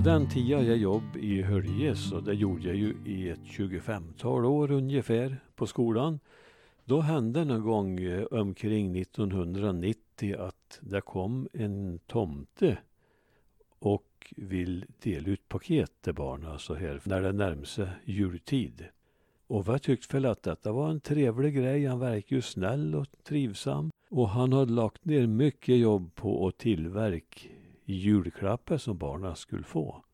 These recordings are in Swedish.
På den tiden jag jobb i Höljes och det gjorde jag ju i ett 25-tal år ungefär på skolan. Då hände någon gång eh, omkring 1990 att det kom en tomte och vill dela ut paket till barnen så här när det närmar sig jultid. Och vi tyckte väl att detta var en trevlig grej. Han verkar ju snäll och trivsam. Och han hade lagt ner mycket jobb på att tillverka julklappar som barnen skulle få.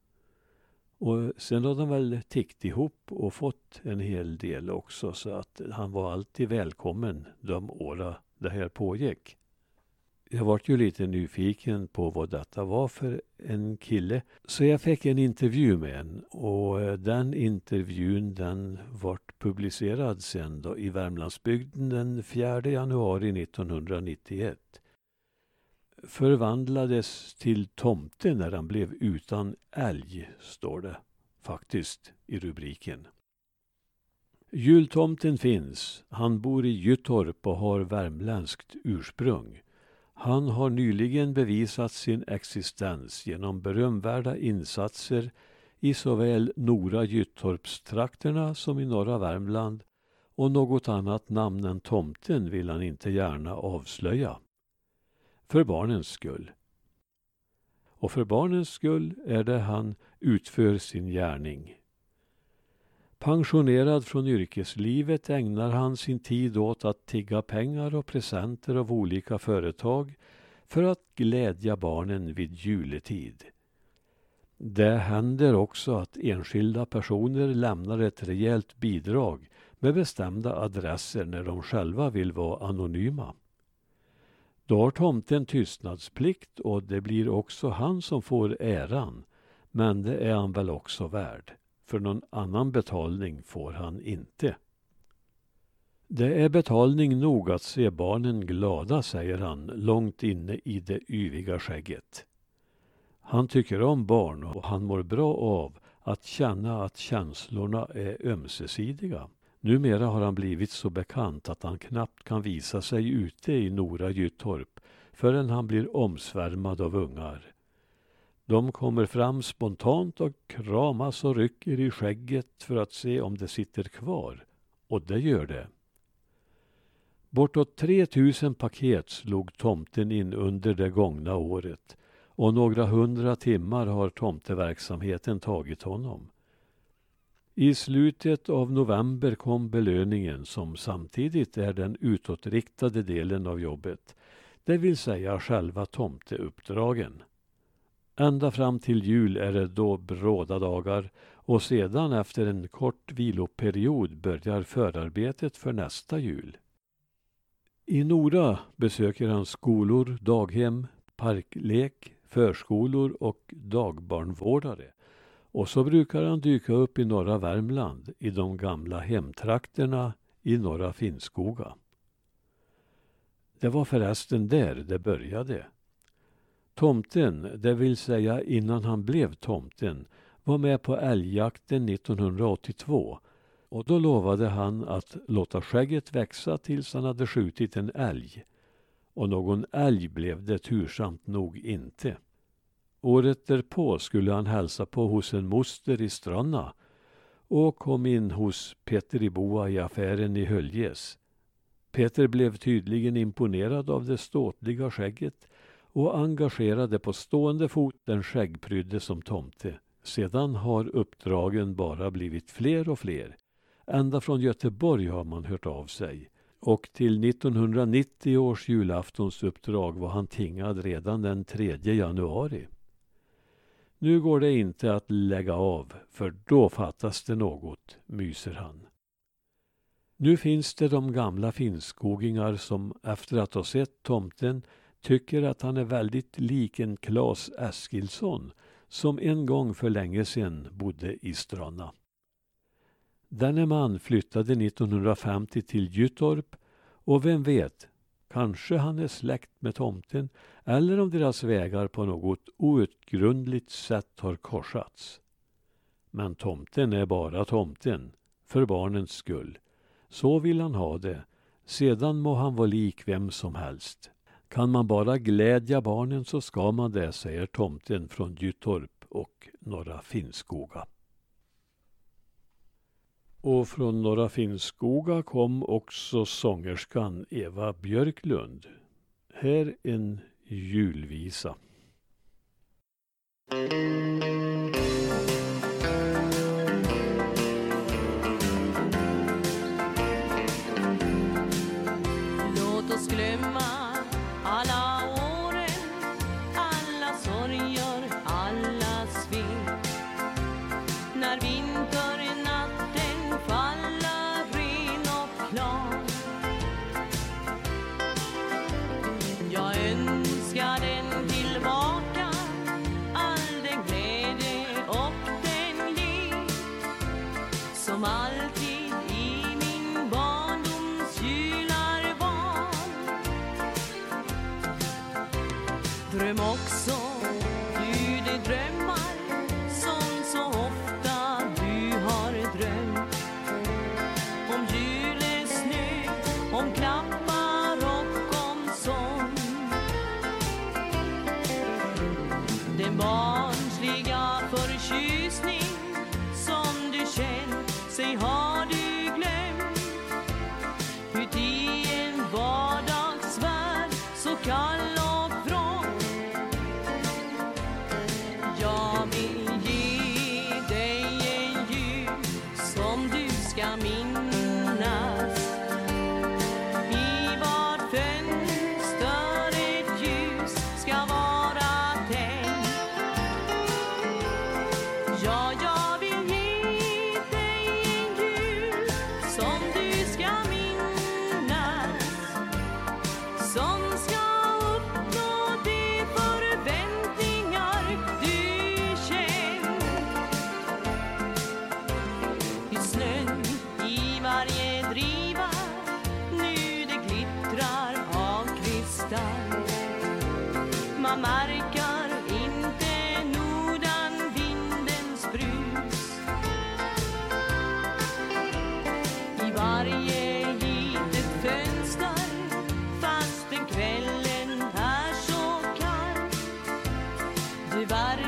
Och sen har de väl tickt ihop och fått en hel del också så att han var alltid välkommen de åren det här pågick. Jag vart ju lite nyfiken på vad detta var för en kille. Så jag fick en intervju med en och den intervjun den vart publicerad sen då i Värmlandsbygden den 4 januari 1991. Förvandlades till tomte när han blev utan älg, står det faktiskt i rubriken. Jultomten finns. Han bor i Gyttorp och har värmländskt ursprung. Han har nyligen bevisat sin existens genom berömvärda insatser i såväl Nora Gyttorpstrakterna som i norra Värmland och något annat namn än tomten vill han inte gärna avslöja. För barnens skull. Och för barnens skull är det han utför sin gärning. Pensionerad från yrkeslivet ägnar han sin tid åt att tigga pengar och presenter av olika företag för att glädja barnen vid juletid. Det händer också att enskilda personer lämnar ett rejält bidrag med bestämda adresser när de själva vill vara anonyma. Då har tomten tystnadsplikt och det blir också han som får äran, men det är han väl också värd för någon annan betalning får han inte. Det är betalning nog att se barnen glada, säger han långt inne i det yviga skägget. Han tycker om barn och han mår bra av att känna att känslorna är ömsesidiga. Numera har han blivit så bekant att han knappt kan visa sig ute i Nora Gyttorp förrän han blir omsvärmad av ungar. De kommer fram spontant och kramas och rycker i skägget för att se om det sitter kvar. Och det gör det. Bortåt 3000 paket slog tomten in under det gångna året och några hundra timmar har tomteverksamheten tagit honom. I slutet av november kom belöningen som samtidigt är den utåtriktade delen av jobbet, det vill säga själva tomteuppdragen. Ända fram till jul är det då bråda dagar och sedan efter en kort viloperiod börjar förarbetet för nästa jul. I Nora besöker han skolor, daghem, parklek, förskolor och dagbarnvårdare. Och så brukar han dyka upp i norra Värmland, i de gamla hemtrakterna i norra Finnskoga. Det var förresten där det började. Tomten, det vill säga innan han blev tomten, var med på älgjakten 1982 och då lovade han att låta skägget växa tills han hade skjutit en älg. Och någon älg blev det tursamt nog inte. Året därpå skulle han hälsa på hos en moster i Stranna och kom in hos Peter i Boa i affären i Höljes. Peter blev tydligen imponerad av det ståtliga skägget och engagerade på stående fot den skäggprydde som tomte. Sedan har uppdragen bara blivit fler och fler. Ända från Göteborg har man hört av sig. Och till 1990 års julaftonsuppdrag var han tingad redan den 3 januari. Nu går det inte att lägga av, för då fattas det något, myser han. Nu finns det de gamla finskogingar som efter att ha sett tomten tycker att han är väldigt lik en Klas Eskilsson som en gång för länge sedan bodde i Stranna. Denne man flyttade 1950 till Gyttorp och vem vet, kanske han är släkt med tomten eller om deras vägar på något outgrundligt sätt har korsats. Men tomten är bara tomten, för barnens skull. Så vill han ha det, sedan må han vara lik vem som helst. Kan man bara glädja barnen så ska man det, säger tomten från Gyttorp och Norra Finnskoga. Och från Norra Finnskoga kom också sångerskan Eva Björklund. Här en julvisa. Vraiment varje driva nu det glittrar av kristall Man märker inte nodan vindens brus. I varje litet fönster fastän kvällen är så kall. Du varje